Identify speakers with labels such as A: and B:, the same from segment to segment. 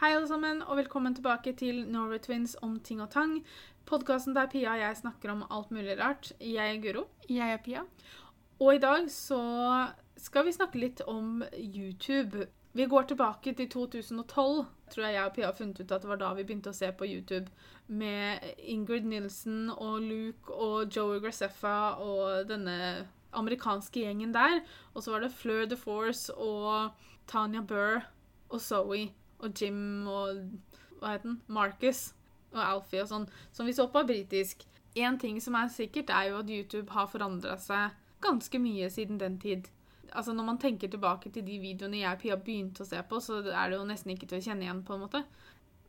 A: Hei, alle sammen, og velkommen tilbake til Norway Twins om ting og tang. Podkasten der Pia og jeg snakker om alt mulig rart. Jeg er Guro.
B: Jeg er Pia.
A: Og i dag så skal vi snakke litt om YouTube. Vi går tilbake til 2012. Tror jeg jeg og Pia har funnet ut at det var da vi begynte å se på YouTube. Med Ingrid Nilsen og Luke og Joey Graceffa og denne amerikanske gjengen der. Og så var det Fleur de Force og Tanya Burr og Zoe og Jim og hva het den? Marcus og Alfie og sånn. Som vi så på britisk. Én ting som er sikkert, er jo at YouTube har forandra seg ganske mye siden den tid. Altså Når man tenker tilbake til de videoene jeg og Pia begynte å se på, så er det jo nesten ikke til å kjenne igjen, på en måte.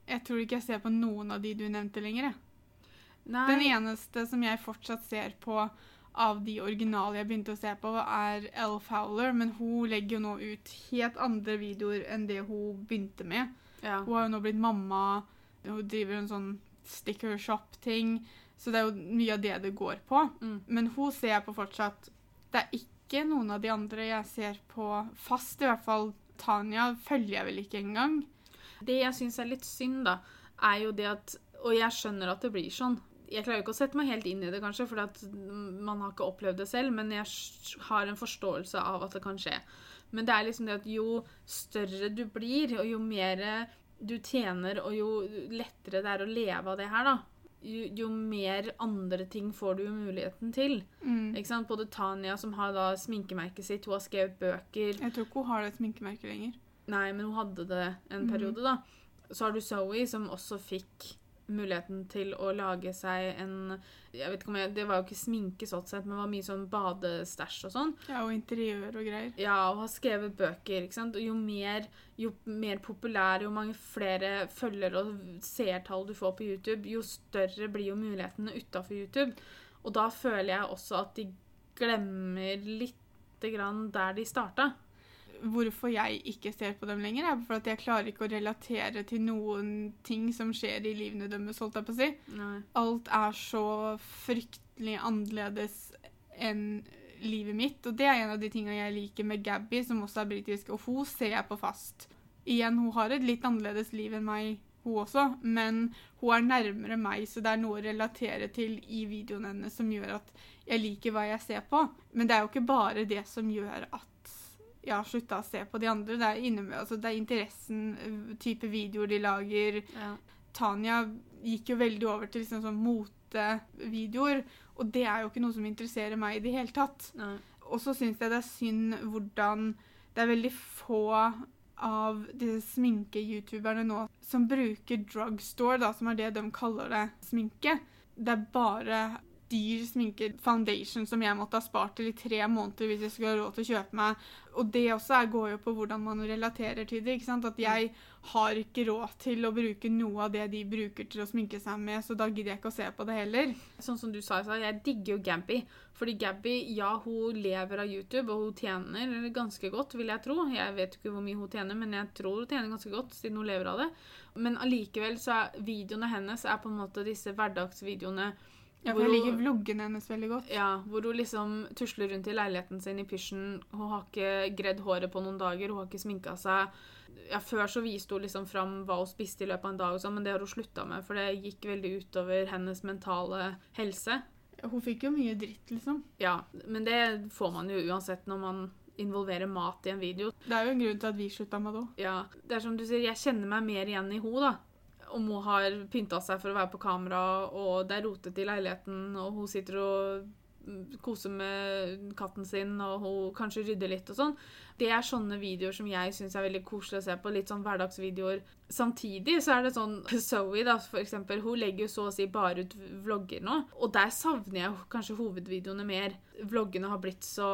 B: Jeg tror ikke jeg ser på noen av de du nevnte lenger. jeg. Den eneste som jeg fortsatt ser på av de originale jeg begynte å se på, er Elle Fowler, men hun legger jo nå ut helt andre videoer enn det hun begynte med.
A: ja.
B: Hun har jo nå blitt mamma, hun driver en sånn sticker shop-ting, så det er jo mye av det det går på.
A: Mm.
B: Men hun ser jeg på fortsatt. Det er ikke noen av de andre jeg ser på fast, i hvert fall. Tanya følger jeg vel ikke engang.
A: Det jeg syns er litt synd, da, er jo det at Og jeg skjønner at det blir sånn. Jeg klarer jo ikke å sette meg helt inn i det, kanskje, for man har ikke opplevd det selv, men jeg har en forståelse av at det kan skje. Men det er liksom det at jo større du blir, og jo mer du tjener, og jo lettere det er å leve av det her, da, jo, jo mer andre ting får du jo muligheten til.
B: Mm.
A: Ikke sant? Både Tanya, som har da sminkemerket sitt, hun har skrevet bøker
B: Jeg tror ikke hun har det sminkemerket lenger.
A: Nei, men hun hadde det en
B: mm.
A: periode, da. Så har du Zoe, som også fikk muligheten til å lage seg en jeg vet ikke om jeg, Det var jo ikke sminke, sånn sett, men det var mye sånn badestæsj og sånn.
B: Ja, og interiør og greier.
A: Ja, og har skrevet bøker. ikke sant? Og jo mer, jo mer populær, jo mange flere følgere og seertall du får på YouTube, jo større blir jo mulighetene utafor YouTube. Og da føler jeg også at de glemmer lite grann der de starta.
B: Hvorfor jeg ikke ser på dem lenger, er for at jeg klarer ikke å relatere til noen ting som skjer i livene deres, holdt jeg på å si.
A: Nei.
B: Alt er så fryktelig annerledes enn livet mitt, og det er en av de tingene jeg liker med Gabby, som også er britisk, og hun ser jeg på fast. Igjen, hun har et litt annerledes liv enn meg, hun også, men hun er nærmere meg, så det er noe å relatere til i videoene hennes som gjør at jeg liker hva jeg ser på. Men det er jo ikke bare det som gjør at har slutta å se på de andre. Det er, inne, altså, det er interessen, øh, type videoer de lager.
A: Ja.
B: Tanja gikk jo veldig over til liksom sånn motevideoer, og det er jo ikke noe som interesserer meg i det hele tatt.
A: Nei.
B: Og så syns jeg det er synd hvordan det er veldig få av disse sminke-youtuberne nå som bruker drugstore, da, som er det de kaller det, sminke. Det er bare dyr sminke, foundation, som jeg måtte ha spart til i tre måneder hvis jeg skulle ha råd til å kjøpe meg. Og det også går jo på hvordan man relaterer til det. ikke sant? At jeg har ikke råd til å bruke noe av det de bruker til å sminke seg med, så da gidder jeg ikke å se på det heller.
A: Sånn som du sa, jeg digger jo Gabby. Fordi Gabby, ja, hun lever av YouTube, og hun tjener ganske godt, vil jeg tro. Jeg vet ikke hvor mye hun tjener, men jeg tror hun tjener ganske godt, siden hun lever av det. Men allikevel så er videoene hennes er på en måte disse hverdagsvideoene
B: Ja, for jeg liker vloggene hennes veldig godt.
A: Ja, hvor hun liksom tusler rundt i leiligheten sin i pysjen. Hun har ikke gredd håret på noen dager, hun har ikke sminka seg. Ja, Før så viste hun liksom fram hva hun spiste i løpet av en dag, og sånn, men det har hun slutta med, for det gikk veldig utover hennes mentale helse.
B: Hun fikk jo mye dritt, liksom.
A: Ja, men det får man jo uansett når man involverer mat i en video.
B: Det er jo en grunn til at vi slutta med det òg.
A: Ja, det er som du sier, jeg kjenner meg mer igjen i henne, da. Om hun har pynta seg for å være på kamera, og det er rotete i leiligheten, og hun sitter og koser med katten sin, og hun kanskje rydder litt og sånn. Det er sånne videoer som jeg syns er veldig koselig å se på. Litt sånn hverdagsvideoer. Samtidig så er det sånn Zoe, da, for eksempel, hun legger jo så å si bare ut vlogger nå. Og der savner jeg kanskje hovedvideoene mer. Vloggene har blitt så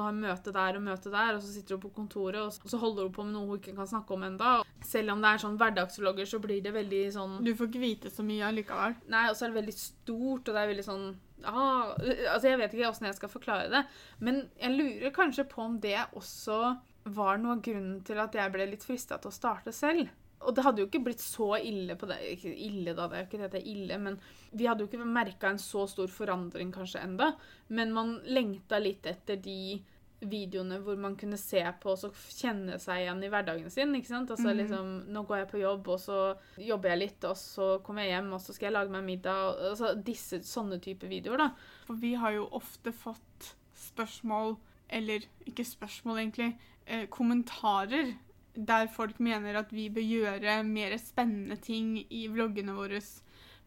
A: hun har møte der og møte der, og så sitter hun på kontoret, og så- og så holder hun på med noe hun ikke kan snakke om enda. Selv om det er sånn hverdagsvlogger, så blir det veldig sånn
B: Du får ikke vite så mye allikevel.
A: Nei, og så er det veldig stort, og det er veldig sånn ah, Altså, jeg vet ikke åssen jeg skal forklare det, men jeg lurer kanskje på om det også var noe av grunnen til at jeg ble litt frista til å starte selv. Og det hadde jo ikke blitt så ille på det Ikke ille, da, det er jo ikke det det er ille, men vi hadde jo ikke merka en så stor forandring kanskje enda. Men man lengta litt etter de videoene hvor man kunne se på og kjenne seg igjen i hverdagen sin. ikke sant? Altså
B: Mhm.
A: liksom, Nå går jeg på jobb, og så jobber jeg litt, og så kommer jeg hjem, og så skal jeg lage meg middag. Altså disse sånne type videoer, da.
B: For vi har jo ofte fått spørsmål, eller ikke spørsmål egentlig, eh, kommentarer der folk mener at vi bør gjøre mer spennende ting i vloggene våre.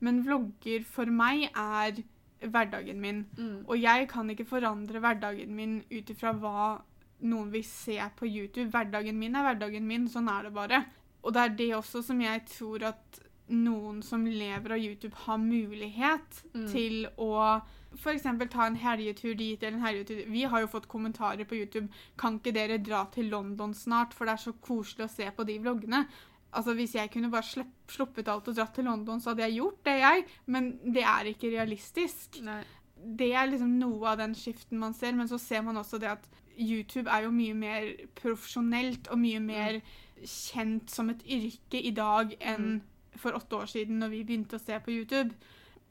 B: Men vlogger for meg er hverdagen min.
A: Mm.
B: Og jeg kan ikke forandre hverdagen min ut ifra hva noen vil se på YouTube. Hverdagen min er hverdagen min, sånn er det bare. Og det er det også som jeg tror at noen som lever av YouTube, har mulighet
A: Mm.
B: til å f.eks. ta en helgetur dit eller en helgetur Vi har jo fått kommentarer på YouTube Kan ikke dere dra til London snart, for det er så koselig å se på de vloggene. Altså, Hvis jeg kunne bare sluppet alt og dratt til London, så hadde jeg gjort det, jeg. Men det er ikke realistisk
A: Nei.
B: det er liksom noe av den skiften man ser, men så ser man også det at YouTube er jo mye mer profesjonelt og mye mer kjent som et yrke i dag enn for åtte år siden når vi begynte å se på YouTube.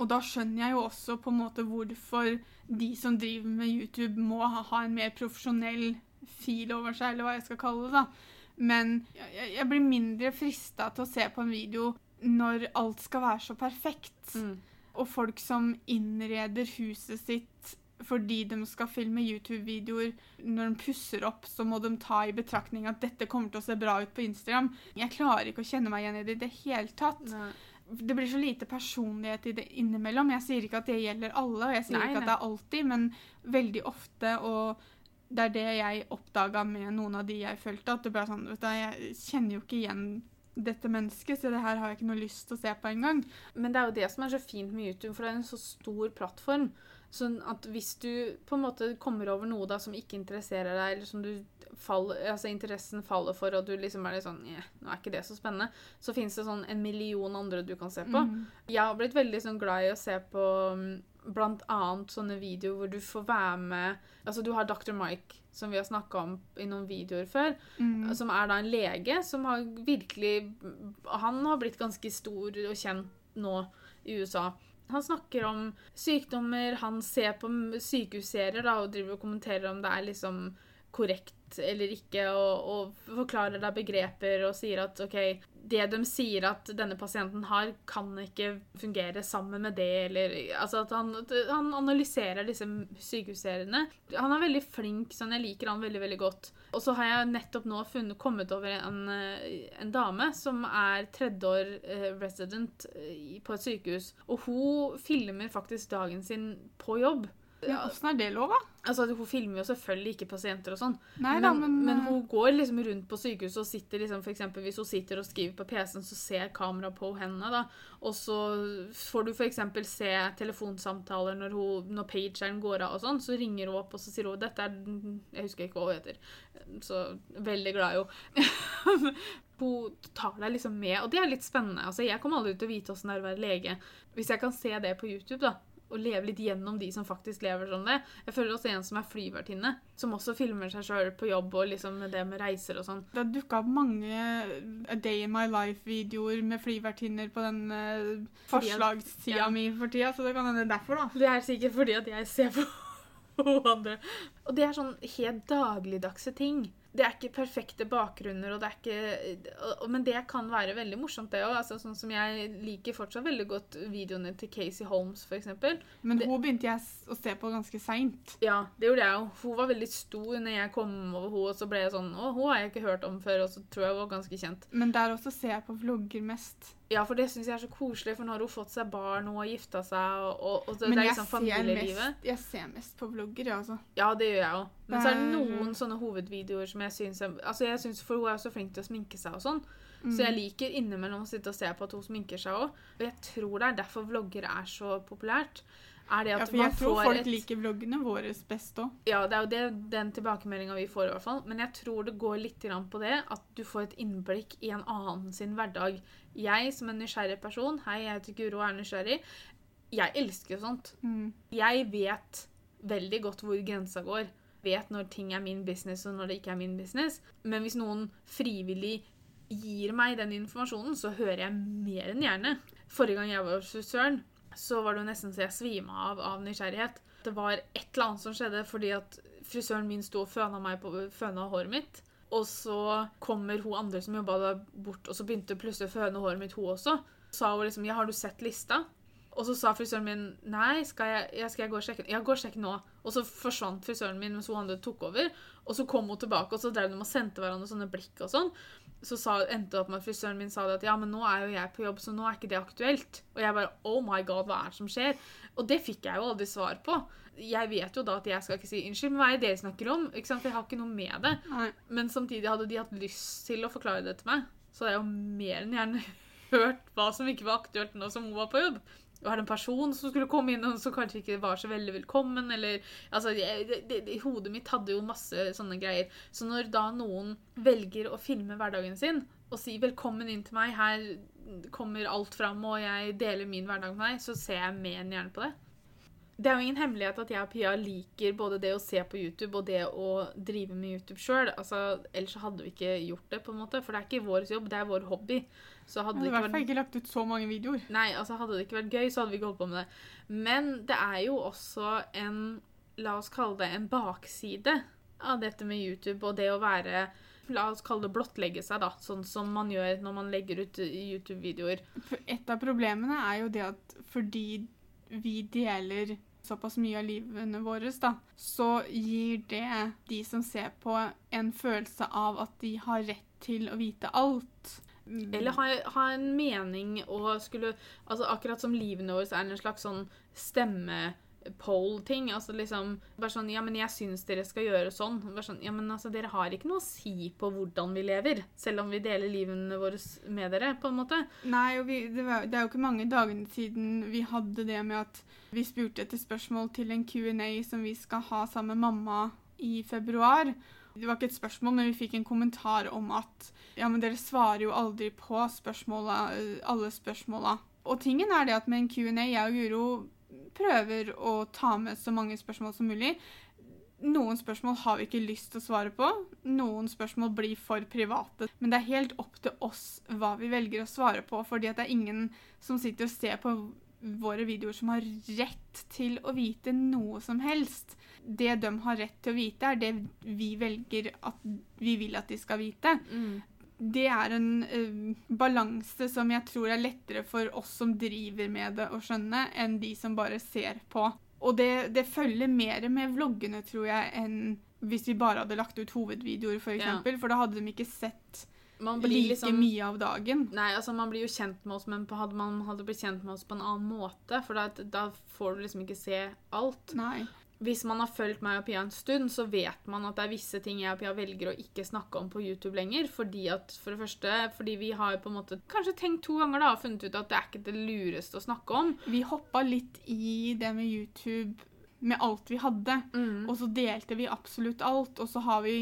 B: Og da skjønner jeg jo også på en måte hvorfor de som driver med YouTube må ha, en mer profesjonell fil over seg, eller hva jeg skal kalle det. da. Men jeg, jeg blir mindre frista til å se på en video når alt skal være så perfekt.
A: Mm.
B: Og folk som innreder huset sitt fordi de skal filme YouTube-videoer. Når de pusser opp, så må de ta i betraktning at dette kommer til å se bra ut på Instagram. Jeg klarer ikke å kjenne meg igjen i det i det hele tatt.
A: Nei.
B: Det blir så lite personlighet i det innimellom. Jeg sier ikke at det gjelder alle, og jeg sier
A: Nei,
B: ikke at det er alltid, men veldig ofte, og det er det jeg oppdaga med noen av de jeg følte. at det ble sånn vet du, Jeg kjenner jo ikke igjen dette mennesket, så det her har jeg ikke noe lyst til å se på engang.
A: Men det er jo det som er så fint med YouTube, for det er en så stor plattform. Sånn at hvis du på en måte kommer over noe da som ikke interesserer deg, eller som du faller, altså interessen faller for, og du liksom er litt sånn «Nja, nå er ikke det så spennende, så fins det sånn en million andre du kan se på.
B: Mm.
A: Jeg har blitt veldig sånn glad i å se på mm, blant annet sånne videoer hvor du får være med Altså du har Dr. Mike, som vi har snakka om i noen videoer før,
B: Mm.
A: som er da en lege som har virkelig Han har blitt ganske stor og kjent nå i USA. Han snakker om sykdommer, han ser på sykehusserier da, og driver og kommenterer om det er liksom korrekt eller ikke, og, og forklarer deg begreper og sier at OK, det de sier at denne pasienten har, kan ikke fungere sammen med det, eller Altså at han, han analyserer disse sykehusseriene. Han er veldig flink, sånn jeg liker han veldig, veldig godt. Og så har jeg nettopp nå funnet, kommet over en, eh, en dame som er tredjeår eh, resident eh, på et sykehus. Og hun filmer faktisk dagen sin på jobb.
B: Ja, Åssen er det lov, da?
A: Altså, Hun filmer jo selvfølgelig ikke pasienter og sånn,
B: Nei
A: men,
B: da, men,
A: men
B: eh,
A: hun går liksom rundt på sykehuset og sitter liksom, for eksempel, Hvis hun sitter og skriver på PC-en, så ser kamera på henne. da, Og så får du f.eks. se telefonsamtaler når, hun, når pageren går av, og sånn, så ringer hun opp og så sier hun, dette er Jeg husker ikke hva hun heter. Så veldig glad i henne. hun tar deg liksom med, og det er litt spennende. Altså, Jeg kommer aldri til å vite åssen det er å være lege hvis jeg kan se det på YouTube. da, og leve litt gjennom de som faktisk lever som det. Jeg føler også en som er flyvertinne, som også filmer seg sjøl på jobb og liksom det med reiser og sånn.
B: Det har dukka opp mange A Day in my life-videoer med flyvertinner på den uh,
A: Fordi
B: forslagssida
A: ja.
B: mi for tida, så det kan hende derfor, da.
A: Det er sikkert fordi at jeg ser på andre. Og det er sånn helt dagligdagse ting. Det er ikke perfekte bakgrunner, og det er ikke, og- men det kan være veldig morsomt, det òg. Altså, sånn som jeg liker fortsatt veldig godt videoene til Casey Holmes, f.eks.
B: Men
A: Det-
B: hun begynte jeg å se på ganske seint.
A: Ja, det gjorde jeg jo. Hun var veldig stor når jeg kom over henne, og så ble jeg sånn Å, hun har jeg ikke hørt om før, og så tror jeg hun var ganske kjent.
B: Men der også ser jeg på vlogger mest.
A: Ja, for det syns jeg er så koselig, for nå har hun fått seg barn, og gifta seg, og, og, og det,
B: Men
A: det er liksom familielivet.
B: mest, jeg ser mest på vlogger, ja, altså.
A: Ja, det gjør jeg òg. Men så er det
B: er-
A: noen sånne hovedvideoer som jeg syns Altså, jeg synes, For hun er jo så flink til å sminke seg og sånn,
B: Mm.
A: så jeg liker innimellom å sitte og se på at hun sminker seg òg. Og jeg tror det er derfor vlogger er så populært. Er det
B: Ja, for jeg tror folk
A: et
B: liker vloggene våre best òg.
A: Ja, det er jo det, den tilbakemeldinga vi får, i hvert fall. Men jeg tror det går litt på det at du får et innblikk i en annen sin hverdag. Jeg som en nysgjerrig person, hei, jeg heter Guro og er nysgjerrig, jeg elsker sånt.
B: Mm.
A: Jeg vet veldig godt hvor grensa går. Vet når ting er min business og når det ikke er min business. Men hvis noen frivillig gir meg den informasjonen, så hører jeg mer enn gjerne. Forrige gang jeg var hos frisøren, så var det jo nesten så jeg svima av av nysgjerrighet. Det var et eller annet som skjedde fordi at frisøren min sto og føna meg på føna håret mitt. Og så kommer hun andre som jobba der, bort, og så begynte plutselig å føne håret mitt, hun også. Sa hun liksom 'Ja, har du sett lista?' Og så sa frisøren min 'Nei, skal jeg, jeg, skal jeg gå og sjekke?' 'Ja, gå og sjekk nå.' Og så forsvant frisøren min mens hun andre tok over. Og så kom hun tilbake, og så drev de og sendte hverandre sånne blikk og sånn. Så sa, endte det opp med at frisøren min sa det at ja, men nå er jo jeg på jobb, så nå er ikke det aktuelt. Og jeg bare oh my god, hva er det som skjer? Og det fikk jeg jo aldri svar på. Jeg vet jo da at jeg skal ikke si unnskyld, men hva er det dere snakker om? Ikke sant? For jeg har ikke noe med det.
B: Nei.
A: Men samtidig hadde de hatt lyst til å forklare det til meg. Så hadde jeg jo mer enn gjerne hørt hva som ikke var aktuelt nå som hun var på jobb. Og det en person som skulle komme inn, og som kanskje ikke var så veldig velkommen, eller Altså, jeg- det, det, hodet mitt hadde jo masse sånne greier. Så når da noen velger å filme hverdagen sin og si 'velkommen inn til meg', her kommer alt fram, og jeg deler min hverdag med deg, så ser jeg mer enn gjerne på det. Det er jo ingen hemmelighet at jeg og Pia liker både det å se på YouTube og det å drive med YouTube sjøl. Altså, ellers hadde vi ikke gjort det, på en måte. For det er ikke vår jobb, det er vår hobby. Så hadde
B: hadde
A: det
B: i hvert fall
A: vært
B: ikke lagt ut så mange videoer.
A: Nei, altså hadde det ikke vært gøy, så hadde vi ikke holdt på med det. Men det er jo også en La oss kalle det en bakside av dette med YouTube og det å være La oss kalle det blottlegge seg, da. Sånn som man gjør når man legger ut YouTube-videoer.
B: Et av problemene er jo det at fordi vi deler såpass mye av livene våre, da, så gir det de som ser på, en følelse av at de har rett til å vite alt.
A: Eller ha, ha en mening og skulle Altså akkurat som livene våre er en slags sånn stemmepole-ting. Altså liksom Bare sånn Ja, men jeg syns dere skal gjøre sånn. Bare sånn Ja, men altså, dere har ikke noe å si på hvordan vi lever. Selv om vi deler livene våre med dere, på en måte.
B: Nei, og vi, det, var, det er jo ikke mange dagene siden vi hadde det med at vi spurte etter spørsmål til en Q&A som vi skal ha sammen med mamma i februar. Det var ikke et spørsmål, men vi fikk en kommentar om at ja, men dere svarer jo aldri på spørsmålet, alle spørsmåla. Og tingen er det at med en Q&A, jeg og Guro prøver å ta med så mange spørsmål som mulig. Noen spørsmål har vi ikke lyst til å svare på. Noen spørsmål blir for private. Men det er helt opp til oss hva vi velger å svare på, fordi det er ingen som sitter og ser på våre videoer som har rett til å vite noe som helst. Det de har rett til å vite, er det vi velger at vi vil at de skal vite. Det er en uh, balanse som jeg tror er lettere for oss som driver med det å skjønne, enn de som bare ser på. Og det, det følger mer med vloggene, tror jeg, enn hvis vi bare hadde lagt ut hovedvideoer, f.eks. For,
A: Ja.
B: eksempel, for da hadde de ikke sett
A: Man blir
B: like
A: liksom
B: mye av dagen.
A: Nei, altså man blir jo kjent med oss, men på- hadde man hadde blitt kjent med oss på en annen måte, for da, da får du liksom ikke se alt.
B: Nei.
A: Hvis man har fulgt meg og Pia en stund, så vet man at det er visse ting jeg og Pia velger å ikke snakke om på YouTube lenger. Fordi at, for det første, fordi vi har på en måte kanskje tenkt to ganger da, og funnet ut at det er ikke det lureste å snakke om.
B: Vi hoppa litt i det med YouTube med alt vi hadde. Og så delte vi absolutt alt, og så har vi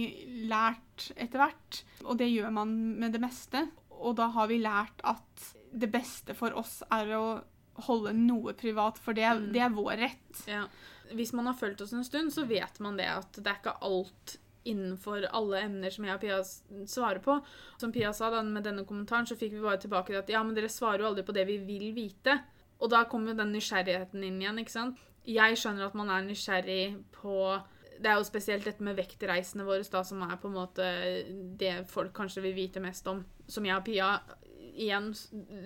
B: lært etter hvert. Og det gjør man med det meste. Og da har vi lært at det beste for oss er å holde noe privat, for det,
A: Mm.
B: det er vår rett.
A: Ja. Hvis man har fulgt oss en stund, så vet man det at det er ikke alt innenfor alle emner som jeg og Pia svarer på. Som Pia sa da, med denne kommentaren, så fikk vi bare tilbake til at ja, men dere svarer jo aldri på det vi vil vite. Og da kommer jo den nysgjerrigheten inn igjen, ikke sant. Jeg skjønner at man er nysgjerrig på Det er jo spesielt dette med vektreisene våre, da, som er på en måte det folk kanskje vil vite mest om. Som jeg og Pia igjen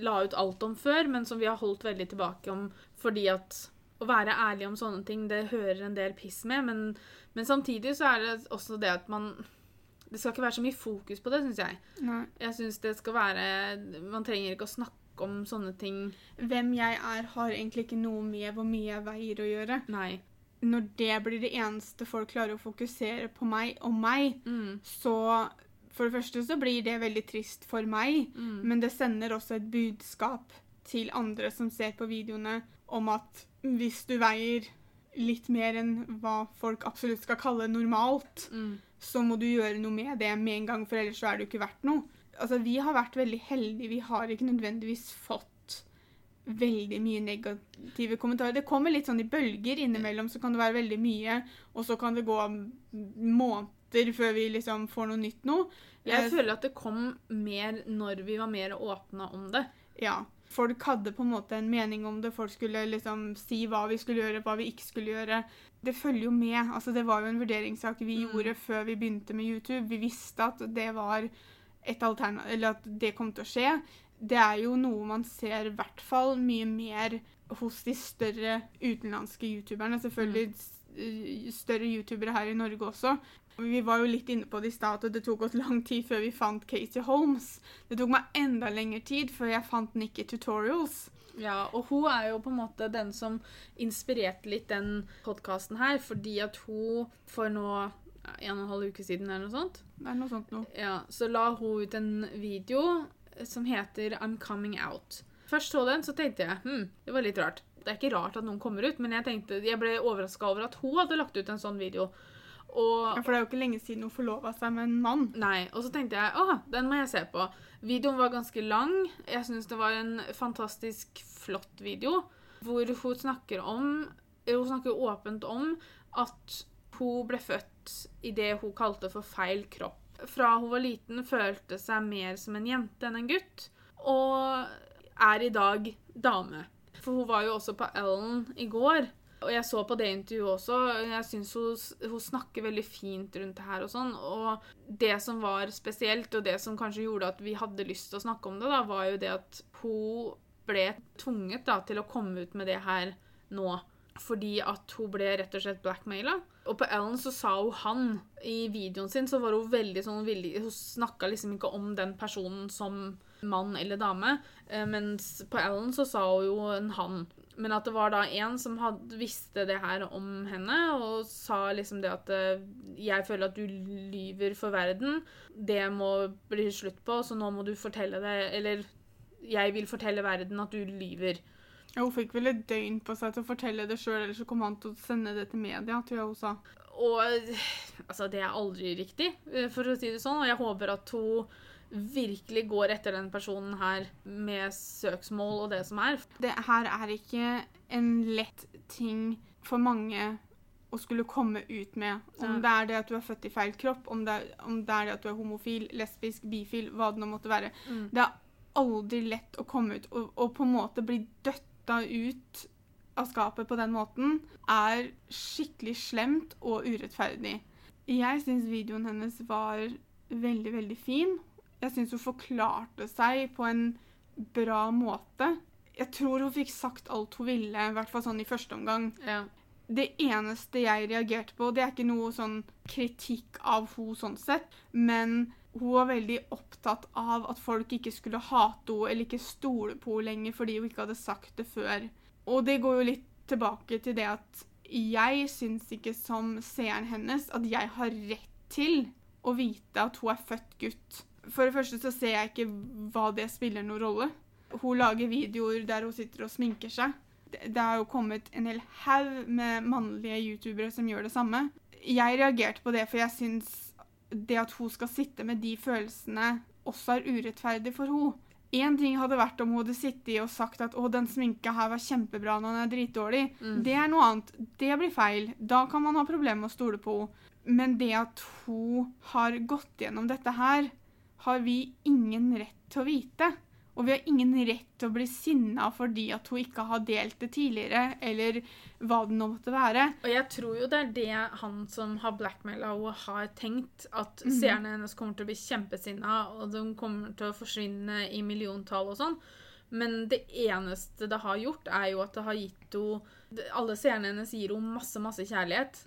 A: la ut alt om før, men som vi har holdt veldig tilbake om fordi at å være ærlig om sånne ting, det hører en del piss med, men, men samtidig så er det også det at man Det skal ikke være så mye fokus på det, syns jeg.
B: Nei.
A: Jeg syns det skal være Man trenger ikke å snakke om sånne ting.
B: Hvem jeg er, har egentlig ikke noe med hvor mye jeg veier å gjøre.
A: Nei.
B: Når det blir det eneste folk klarer å fokusere på meg og meg,
A: Mm.
B: så for det første så blir det veldig trist for meg,
A: Mm.
B: men det sender også et budskap til andre som ser på videoene, om at hvis du veier litt mer enn hva folk absolutt skal kalle normalt,
A: Mm.
B: så må du gjøre noe med det med en gang, for ellers så er det jo ikke verdt noe. Altså, vi har vært veldig heldige. Vi har ikke nødvendigvis fått veldig mye negative kommentarer. Det kommer litt sånn i bølger innimellom, så kan det være veldig mye, og så kan det gå måneder før vi liksom får noe nytt noe.
A: Jeg
B: Eh,
A: føler at det kom mer når vi var mer åpne om det.
B: Ja. Folk hadde på en måte en mening om det. Folk skulle liksom si hva vi skulle gjøre, hva vi ikke skulle gjøre. Det følger jo med. Altså, det var jo en vurderingssak vi
A: Mm.
B: gjorde før vi begynte med YouTube. Vi visste at det var et alternativ, eller at det kom til å skje. Det er jo noe man ser i hvert fall mye mer hos de større utenlandske youtuberne. Selvfølgelig eh, større youtubere her i Norge også. Vi var jo litt inne på det i stad at det tok oss lang tid før vi fant Casey Holmes. Det tok meg enda lengre tid før jeg fant Nikki Tutorials.
A: Ja, og hun er jo på en måte den som inspirerte litt den podkasten her, fordi at hun for nå en og en halv uke siden eller noe sånt,
B: Det er noe sånt noe.
A: ja, så la hun ut en video som heter I'm Coming Out. Først så den, så tenkte jeg hm, det var litt rart. Det er ikke rart at noen kommer ut, men jeg, tenkte, jeg ble overraska over at hun hadde lagt ut en sånn video. Og
B: Ja, for det er jo ikke lenge siden hun forlova seg med en mann.
A: Nei, og så tenkte jeg åh, den må jeg se på. Videoen var ganske lang. Jeg syns det var en fantastisk flott video. Hvor hun snakker om Hun snakker åpent om at hun ble født i det hun kalte for feil kropp. Fra hun var liten følte seg mer som en jente enn en gutt. Og er i dag dame. For hun var jo også på Ellen i går. Og jeg så på det intervjuet også. og Jeg syns hun, hun snakker veldig fint rundt det her og sånn. Og det som var spesielt, og det som kanskje gjorde at vi hadde lyst til å snakke om det, da, var jo det at hun ble tvunget da, til å komme ut med det her nå. Fordi at hun ble rett og slett blackmaila. Og på Ellen så sa hun han. I videoen sin så var hun veldig sånn villig Hun snakka liksom ikke om den personen som mann eller dame. eh, Mens på Ellen så sa hun jo en han. Men at det var da en som hadde, visste det her om henne, og sa liksom det at eh, Jeg føler at du lyver for verden. Det må bli slutt på, så nå må du fortelle det Eller jeg vil fortelle verden at du lyver.
B: Ja, hun fikk vel et døgn på seg til å fortelle det sjøl, eller så kom han til å sende det til media, tror jeg hun sa.
A: Og altså, det er aldri riktig, eh, for å si det sånn. Og jeg håper at hun virkelig går etter den personen her med søksmål og det som er.
B: Det her er ikke en lett ting for mange å skulle komme ut med. Om det er det at du er født i feil kropp, om det er, om det, er det at du er homofil, lesbisk, bifil, hva det nå måtte være.
A: Mm.
B: Det er aldri lett å komme ut og, og på en måte bli døtta ut av skapet på den måten, er skikkelig slemt og urettferdig. Jeg syns videoen hennes var veldig, veldig fin. Jeg syns hun forklarte seg på en bra måte. Jeg tror hun fikk sagt alt hun ville, i hvert fall sånn i første omgang.
A: Ja.
B: Det eneste jeg reagerte på, det er ikke noe sånn kritikk av hun sånn sett, men hun var veldig opptatt av at folk ikke skulle hate henne eller ikke stole på henne lenger fordi hun ikke hadde sagt det før. Og det går jo litt tilbake til det at jeg syns ikke som seeren hennes at jeg har rett til å vite at hun er født gutt. For det første så ser jeg ikke hva det spiller noen rolle. Hun lager videoer der hun sitter og sminker seg. Det har jo kommet en hel haug med mannlige youtubere som gjør det samme. Jeg reagerte på det, for jeg syns det at hun skal sitte med de følelsene, også er urettferdig for henne. Én ting hadde vært om hun hadde sittet og sagt at 'å, den sminka her var kjempebra når den er dritdårlig'.
A: Mm.
B: Det er noe annet. Det blir feil. Da kan man ha problemer med å stole på henne. Men det at hun har gått gjennom dette her, har vi ingen rett til å vite. Og vi har ingen rett til å bli sinna fordi at hun ikke har delt det tidligere, eller hva det nå måtte være.
A: Og jeg tror jo det er det han som har blackmaila henne, har tenkt. At
B: Mhm.
A: seerne hennes kommer til å bli kjempesinna, og de kommer til å forsvinne i milliontall og sånn. Men det eneste det har gjort, er jo at det har gitt henne Alle seerne hennes gir henne masse, masse kjærlighet.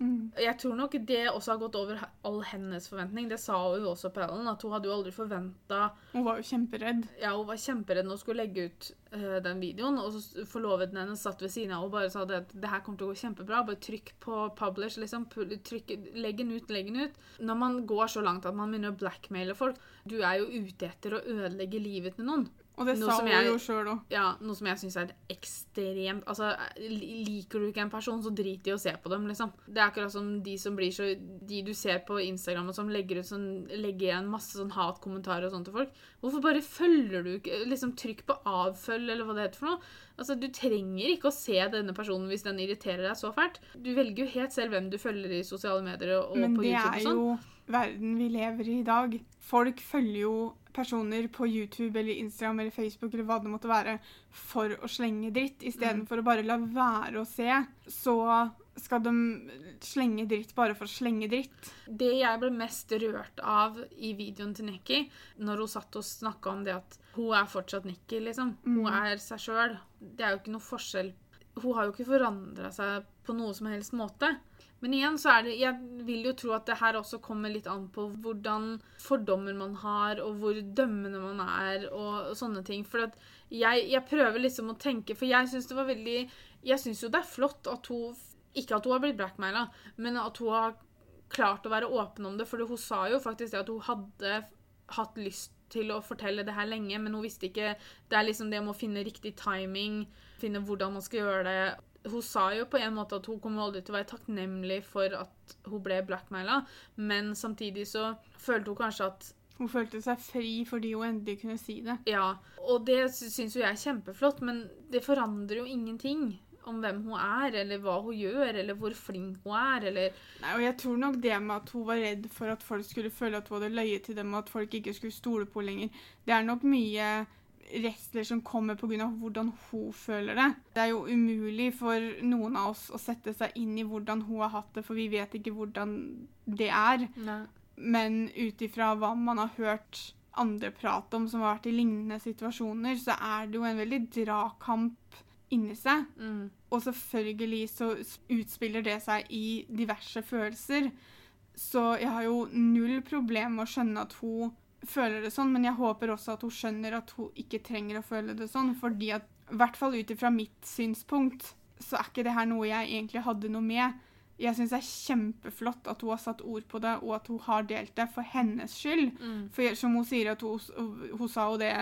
A: Jeg tror nok det også har gått over all hennes forventning. Det sa hun også på Ellen, at hun hadde jo aldri forventa
B: Hun var jo kjemperedd.
A: Ja, hun var kjemperedd når hun skulle legge ut uh, den videoen, og så forloveden hennes satt ved siden av og bare sa det at det her kommer til å gå kjempebra. Bare trykk på publish, liksom. Trykk, legg den ut, legg den ut. Når man går så langt at man begynner å blackmaile folk Du er jo ute etter å ødelegge livet til noen.
B: Og det
A: Noe
B: sa hun
A: jeg-
B: jo sjøl òg.
A: Ja, Noe som jeg syns er ekstremt Altså, Liker du ikke en person, så drit i å se på dem, liksom. Det er akkurat som de som blir så De du ser på Instagram og som legger ut sånn Legger igjen masse sånn hatkommentarer og sånt til folk. Hvorfor bare følger du ikke Liksom Trykk på avfølg, eller hva det heter for noe. Altså, Du trenger ikke å se denne personen hvis den irriterer deg så fælt. Du velger jo helt selv hvem du følger i sosiale medier og
B: og
A: på YouTube og sånn.
B: Men det er jo verden vi lever i i dag. Folk følger jo personer på YouTube eller Instagram eller Facebook eller hva det måtte være, for å slenge dritt, istedenfor mm. å bare la være å se. Så skal de slenge dritt bare for å slenge dritt.
A: Det jeg ble mest rørt av i videoen til Nikki, når hun satt og snakka om det at hun er fortsatt Nikki, liksom. Hun mm. er seg sjøl. Det er jo ikke noe forskjell. Hun har jo ikke forandra seg på noe som helst måte. Men igjen så er det Jeg vil jo tro at det her også kommer litt an på hvordan fordommer man har, og hvor dømmende man er, og, og sånne ting. For jeg, jeg, prøver liksom å tenke For jeg syns det var veldig Jeg syns jo det er flott at hun Ikke at hun har blitt blackmaila, men at hun har klart å være åpen om det. For hun sa jo faktisk det at hun hadde hatt lyst til å fortelle det her lenge, men hun visste ikke Det er liksom det med å finne riktig timing, finne hvordan man skal gjøre det hun sa jo på en måte at hun kommer aldri til å være takknemlig for at hun ble blackmaila, men samtidig så følte hun kanskje at
B: hun følte seg fri fordi hun endelig kunne si det.
A: Ja, og det syns jo jeg er kjempeflott, men det forandrer jo ingenting om hvem hun er, eller hva hun gjør, eller hvor flink hun er, eller
B: Nei, og jeg tror nok det med at hun var redd for at folk skulle føle at hun hadde løyet til dem, og at folk ikke skulle stole på henne lenger, det er nok mye redsler som kommer pga. hvordan hun føler det. Det er jo umulig for noen av oss å sette seg inn i hvordan hun har hatt det, for vi vet ikke hvordan det er. Nei. Men ut ifra hva man har hørt andre prate om som har vært i lignende situasjoner, så er det jo en veldig dragkamp inni seg. Mm. Og selvfølgelig så utspiller det seg i diverse følelser. Så jeg har jo null problem med å skjønne at hun føler det sånn, men jeg håper også at hun skjønner at hun ikke trenger å føle det sånn. fordi at, i hvert fall ut ifra mitt synspunkt, så er ikke det her noe jeg egentlig hadde noe med. Jeg syns det er kjempeflott at hun har satt ord på det, og at hun har delt det for hennes skyld. Mm. For som hun sier, at hun, hun sa jo det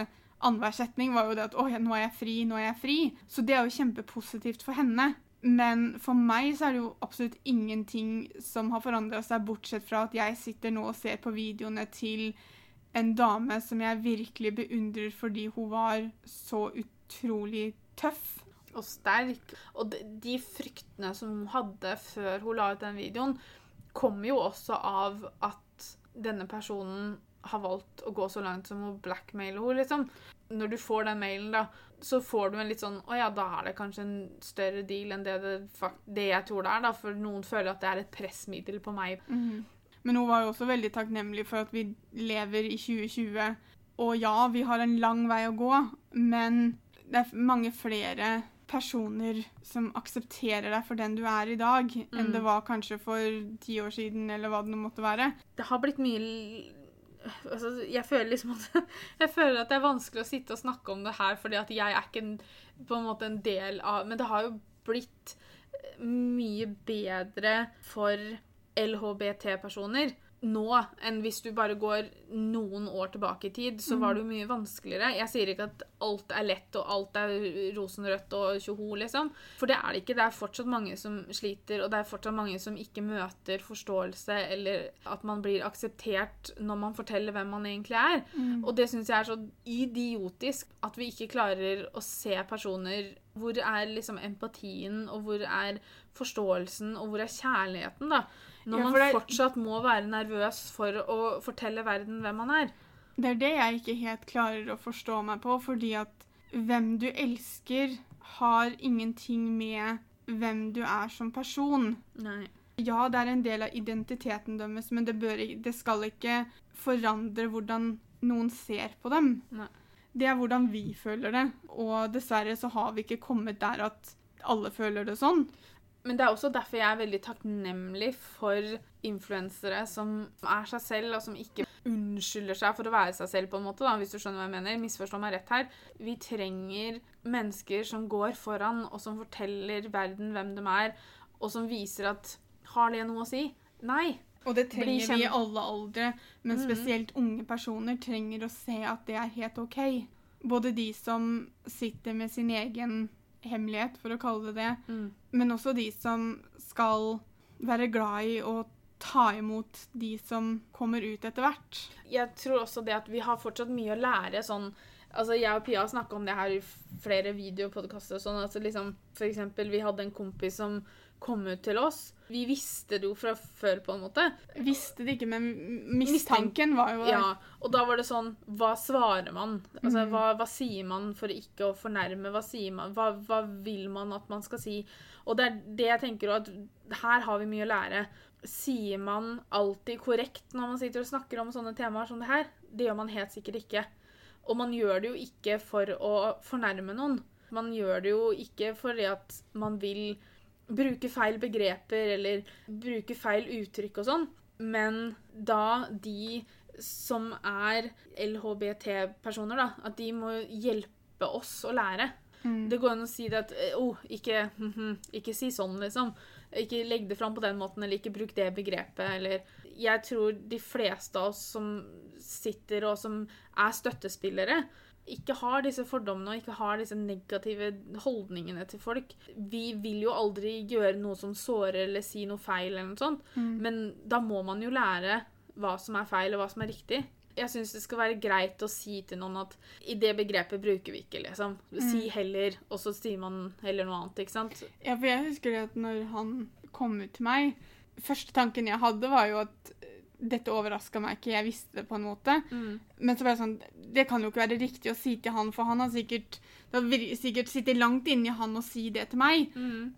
B: annenhver setning var jo det at 'Å, nå er jeg fri, nå er jeg fri'. Så det er jo kjempepositivt for henne. Men for meg så er det jo absolutt ingenting som har forandra seg, bortsett fra at jeg sitter nå og ser på videoene til en dame som jeg virkelig beundrer fordi hun var så utrolig tøff.
A: Og sterk. Og de fryktene som hun hadde før hun la ut den videoen, kommer jo også av at denne personen har valgt å gå så langt som å blackmaile henne, liksom. Når du får den mailen, da, så får du en litt sånn Å ja, da er det kanskje en større deal enn det, det, det jeg tror det er, da. For noen føler at det er et pressmiddel på meg. Mm -hmm.
B: Men hun var jo også veldig takknemlig for at vi lever i 2020. Og ja, vi har en lang vei å gå, men det er mange flere personer som aksepterer deg for den du er i dag, mm. enn det var kanskje for ti år siden, eller hva det nå måtte være.
A: Det har blitt mye altså, jeg føler liksom at Jeg føler at det er vanskelig å sitte og snakke om det her, fordi at jeg er ikke en, på en måte en del av Men det har jo blitt mye bedre for LHBT-personer nå enn hvis du bare går noen år tilbake i tid, så var det jo mye vanskeligere. Jeg sier ikke at alt er lett og alt er rosenrødt og tjoho, liksom. For det er det ikke. Det er fortsatt mange som sliter, og det er fortsatt mange som ikke møter forståelse eller at man blir akseptert når man forteller hvem man egentlig er. Mm. Og det syns jeg er så idiotisk at vi ikke klarer å se personer Hvor er liksom empatien, og hvor er forståelsen, og hvor er kjærligheten, da? Når ja, man det... fortsatt må være nervøs for å fortelle verden hvem man er.
B: Det er det jeg ikke helt klarer å forstå meg på, fordi at hvem du elsker, har ingenting med hvem du er som person.
A: Nei.
B: Ja, det er en del av identiteten deres, men det, bør, det skal ikke forandre hvordan noen ser på dem.
A: Nei.
B: Det er hvordan vi føler det, og dessverre så har vi ikke kommet der at alle føler det sånn.
A: Men det er også derfor jeg er veldig takknemlig for influensere som er seg selv, og som ikke unnskylder seg for å være seg selv, på en måte, da, hvis du skjønner hva jeg mener. Misforstå meg rett her. Vi trenger mennesker som går foran, og som forteller verden hvem de er, og som viser at Har det noe å si? Nei.
B: Og det trenger vi i alle aldre, men mhm. spesielt unge personer trenger å se at det er helt OK. Både de som sitter med sin egen hemmelighet, for å kalle det det. Mm. Men også de som skal være glad i å ta imot de som kommer ut etter hvert.
A: Jeg tror også det at vi har fortsatt mye å lære sånn Altså, Jeg og Pia har snakka om det her i flere videopodkaster. Sånn, altså, liksom, for eksempel, vi hadde en kompis som kom ut til oss. Vi visste det jo fra før, på en måte.
B: Visste det ikke, men mistanken var jo der.
A: Ja, og da var det sånn Hva svarer man? Altså,
B: Mm.
A: hva, hva sier man for ikke å fornærme? Hva sier man? Hva, hva vil man at man skal si? Og det er det jeg tenker at her har vi mye å lære. Sier man alltid korrekt når man sitter og snakker om sånne temaer som det her? Det gjør man helt sikkert ikke. Og man gjør det jo ikke for å fornærme noen. Man gjør det jo ikke fordi at man vil bruke feil begreper eller bruke feil uttrykk og sånn. Men da de som er LHBT-personer, da, at de må hjelpe oss å lære.
B: Mm.
A: Det går an å si det at oh, ikke, mhm, ikke si sånn, liksom. Ikke legg det fram på den måten, eller ikke bruk det begrepet, eller Jeg tror de fleste av oss som sitter og som er støttespillere, ikke har disse fordommene og ikke har disse negative holdningene til folk. Vi vil jo aldri gjøre noe som sårer eller si noe feil, eller noe sånt.
B: Mm.
A: Men da må man jo lære hva som er feil, og hva som er riktig. Jeg syns det skal være greit å si til noen at i det begrepet bruker vi ikke, liksom. Si heller, og så sier man heller noe annet, ikke sant?
B: Ja, for jeg husker det at når han kom ut til meg Første tanken jeg hadde, var jo at dette overraska meg ikke. Jeg visste det på en måte.
A: Mm.
B: Men så var jeg sånn Det kan jo ikke være riktig å si til han, for han har sikkert Det har sikkert sittet langt inni han å si det til meg.
A: Mm.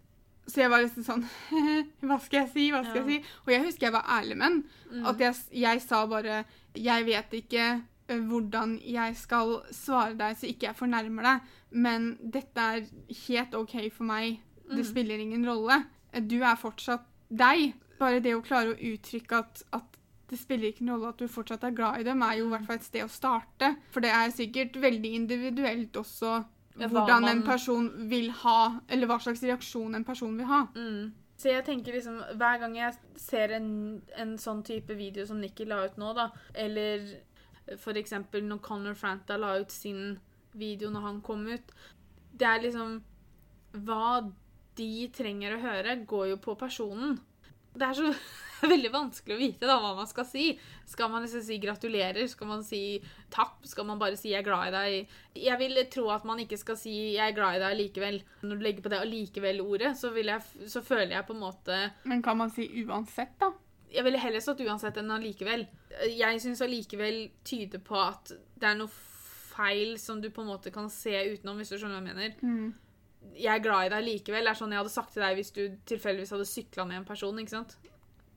B: Så jeg var liksom sånn Hva skal jeg si? Hva skal
A: Ja.
B: jeg si? Og jeg husker jeg var ærlig med.
A: Mm.
B: At jeg, jeg sa bare Jeg vet ikke hvordan jeg skal svare deg så ikke jeg fornærmer deg, men dette er helt OK for meg. Det
A: Mm.
B: spiller ingen rolle. Du er fortsatt deg. Bare det å klare å uttrykke at, at det spiller ikke noen rolle at du fortsatt er glad i dem, er jo i hvert fall et sted å starte. For det er sikkert veldig individuelt også hvordan en person vil ha, eller hva slags reaksjon en person vil ha.
A: Mm. Så jeg tenker liksom, Hver gang jeg ser en, en sånn type video som Nikki la ut nå, da, eller eksempel når Conor Franta la ut sin video når han kom ut Det er liksom Hva de trenger å høre, går jo på personen. Det er så veldig vanskelig å vite da hva man skal si. Skal man liksom si gratulerer? Skal man si takk? Skal man bare si 'jeg er glad i deg'? Jeg vil tro at man ikke skal si 'jeg er glad i deg' likevel. Når du legger på det allikevel-ordet, så, så føler jeg på en måte
B: Men kan man si uansett, da?
A: Jeg ville heller stått uansett enn allikevel. Jeg syns allikevel tyder på at det er noe feil som du på en måte kan se utenom, hvis du skjønner hva jeg mener.
B: Mm.
A: Jeg er glad i deg likevel. Det er sånn jeg hadde sagt til deg hvis du tilfeldigvis hadde sykla med en person, ikke sant?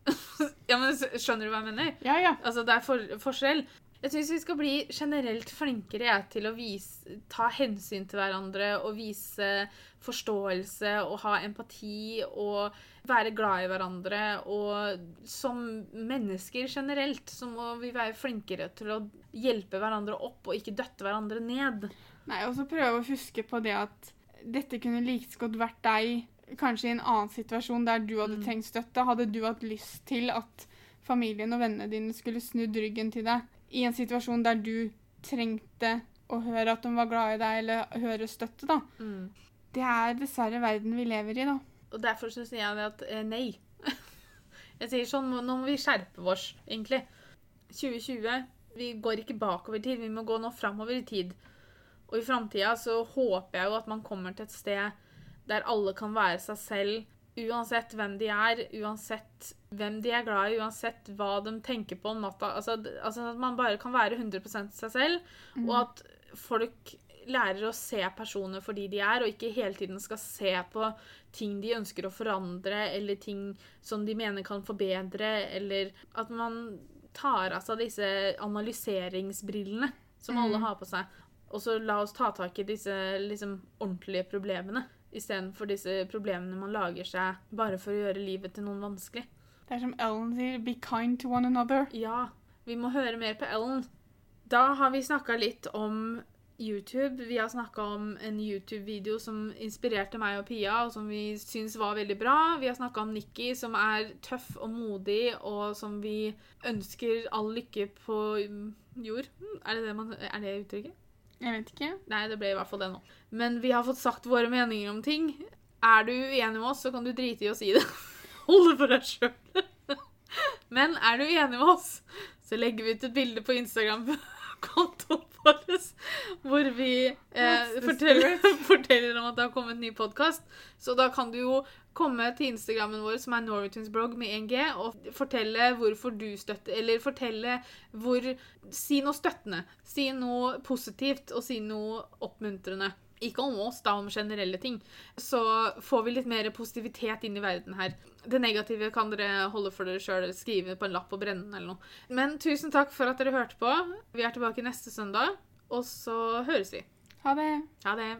A: ja, men Skjønner du hva jeg mener?
B: Ja, ja.
A: Altså, det er for, forskjell. Jeg syns vi skal bli generelt flinkere jeg, til å vise, ta hensyn til hverandre og vise forståelse og ha empati og være glad i hverandre. Og som mennesker generelt så må vi være flinkere til å hjelpe hverandre opp og ikke døtte hverandre ned.
B: Nei, og så prøve å huske på det at dette kunne like godt vært deg kanskje i en annen situasjon der du hadde
A: Mm.
B: trengt støtte. Hadde du hatt lyst til at familien og vennene dine skulle snudd ryggen til deg i en situasjon der du trengte å høre at de var glad i deg, eller høre støtte, da. Det er dessverre verden vi lever i, da.
A: Og derfor syns jeg at eh, nei. Jeg sier sånn, nå må vi skjerpe oss, egentlig. 2020, vi går ikke bakover i tid, vi må gå nå framover i tid. Og i framtida så håper jeg jo at man kommer til et sted der alle kan være seg selv, uansett hvem de er, uansett hvem de er glad i, uansett hva de tenker på om natta. Altså, altså at man bare kan være 100% seg selv, og at folk lærer å se personer for de de er, og ikke hele tiden skal se på ting de ønsker å forandre, eller ting som de mener kan forbedre, eller at man tar av seg disse analyseringsbrillene som alle
B: Mm.
A: har på seg, og så la oss ta tak i disse liksom, ordentlige problemene, istedenfor disse problemene man lager seg bare for å gjøre livet til noen vanskelig.
B: Det er som Ellen sier, be kind to one another.
A: Ja, vi må høre mer på Ellen. Da har vi snakka litt om YouTube. Vi har snakka om en YouTube-video som inspirerte meg og Pia, og som vi syns var veldig bra. Vi har snakka om Nikki, som er tøff og modig, og som vi ønsker all lykke på jord. Er det det, man, er det uttrykket?
B: Jeg vet ikke.
A: Nei, det ble i hvert fall det nå. Men vi har fått sagt våre meninger om ting. Er du uenig med oss, så kan du drite i å si det. Hold det for deg sjøl. Men er du enig med oss, så legger vi ut et bilde på Instagram-kontoen vår hvor vi eh, forteller, forteller om at det har kommet en ny podkast. Så da kan du jo komme til Instagrammen vår, som er Norwegiansblog med 1G, og fortelle hvorfor du støtter Eller fortelle hvor Si noe støttende. Si noe positivt, og si noe oppmuntrende. Ikke om oss, da, om generelle ting. Så får vi litt mer positivitet inn i verden her. Det negative kan dere holde for dere sjøl, skrive på en lapp og brenne den eller noe. Men tusen takk for at dere hørte på. Vi er tilbake neste søndag, og så høres vi.
B: Ha det.
A: Ha det.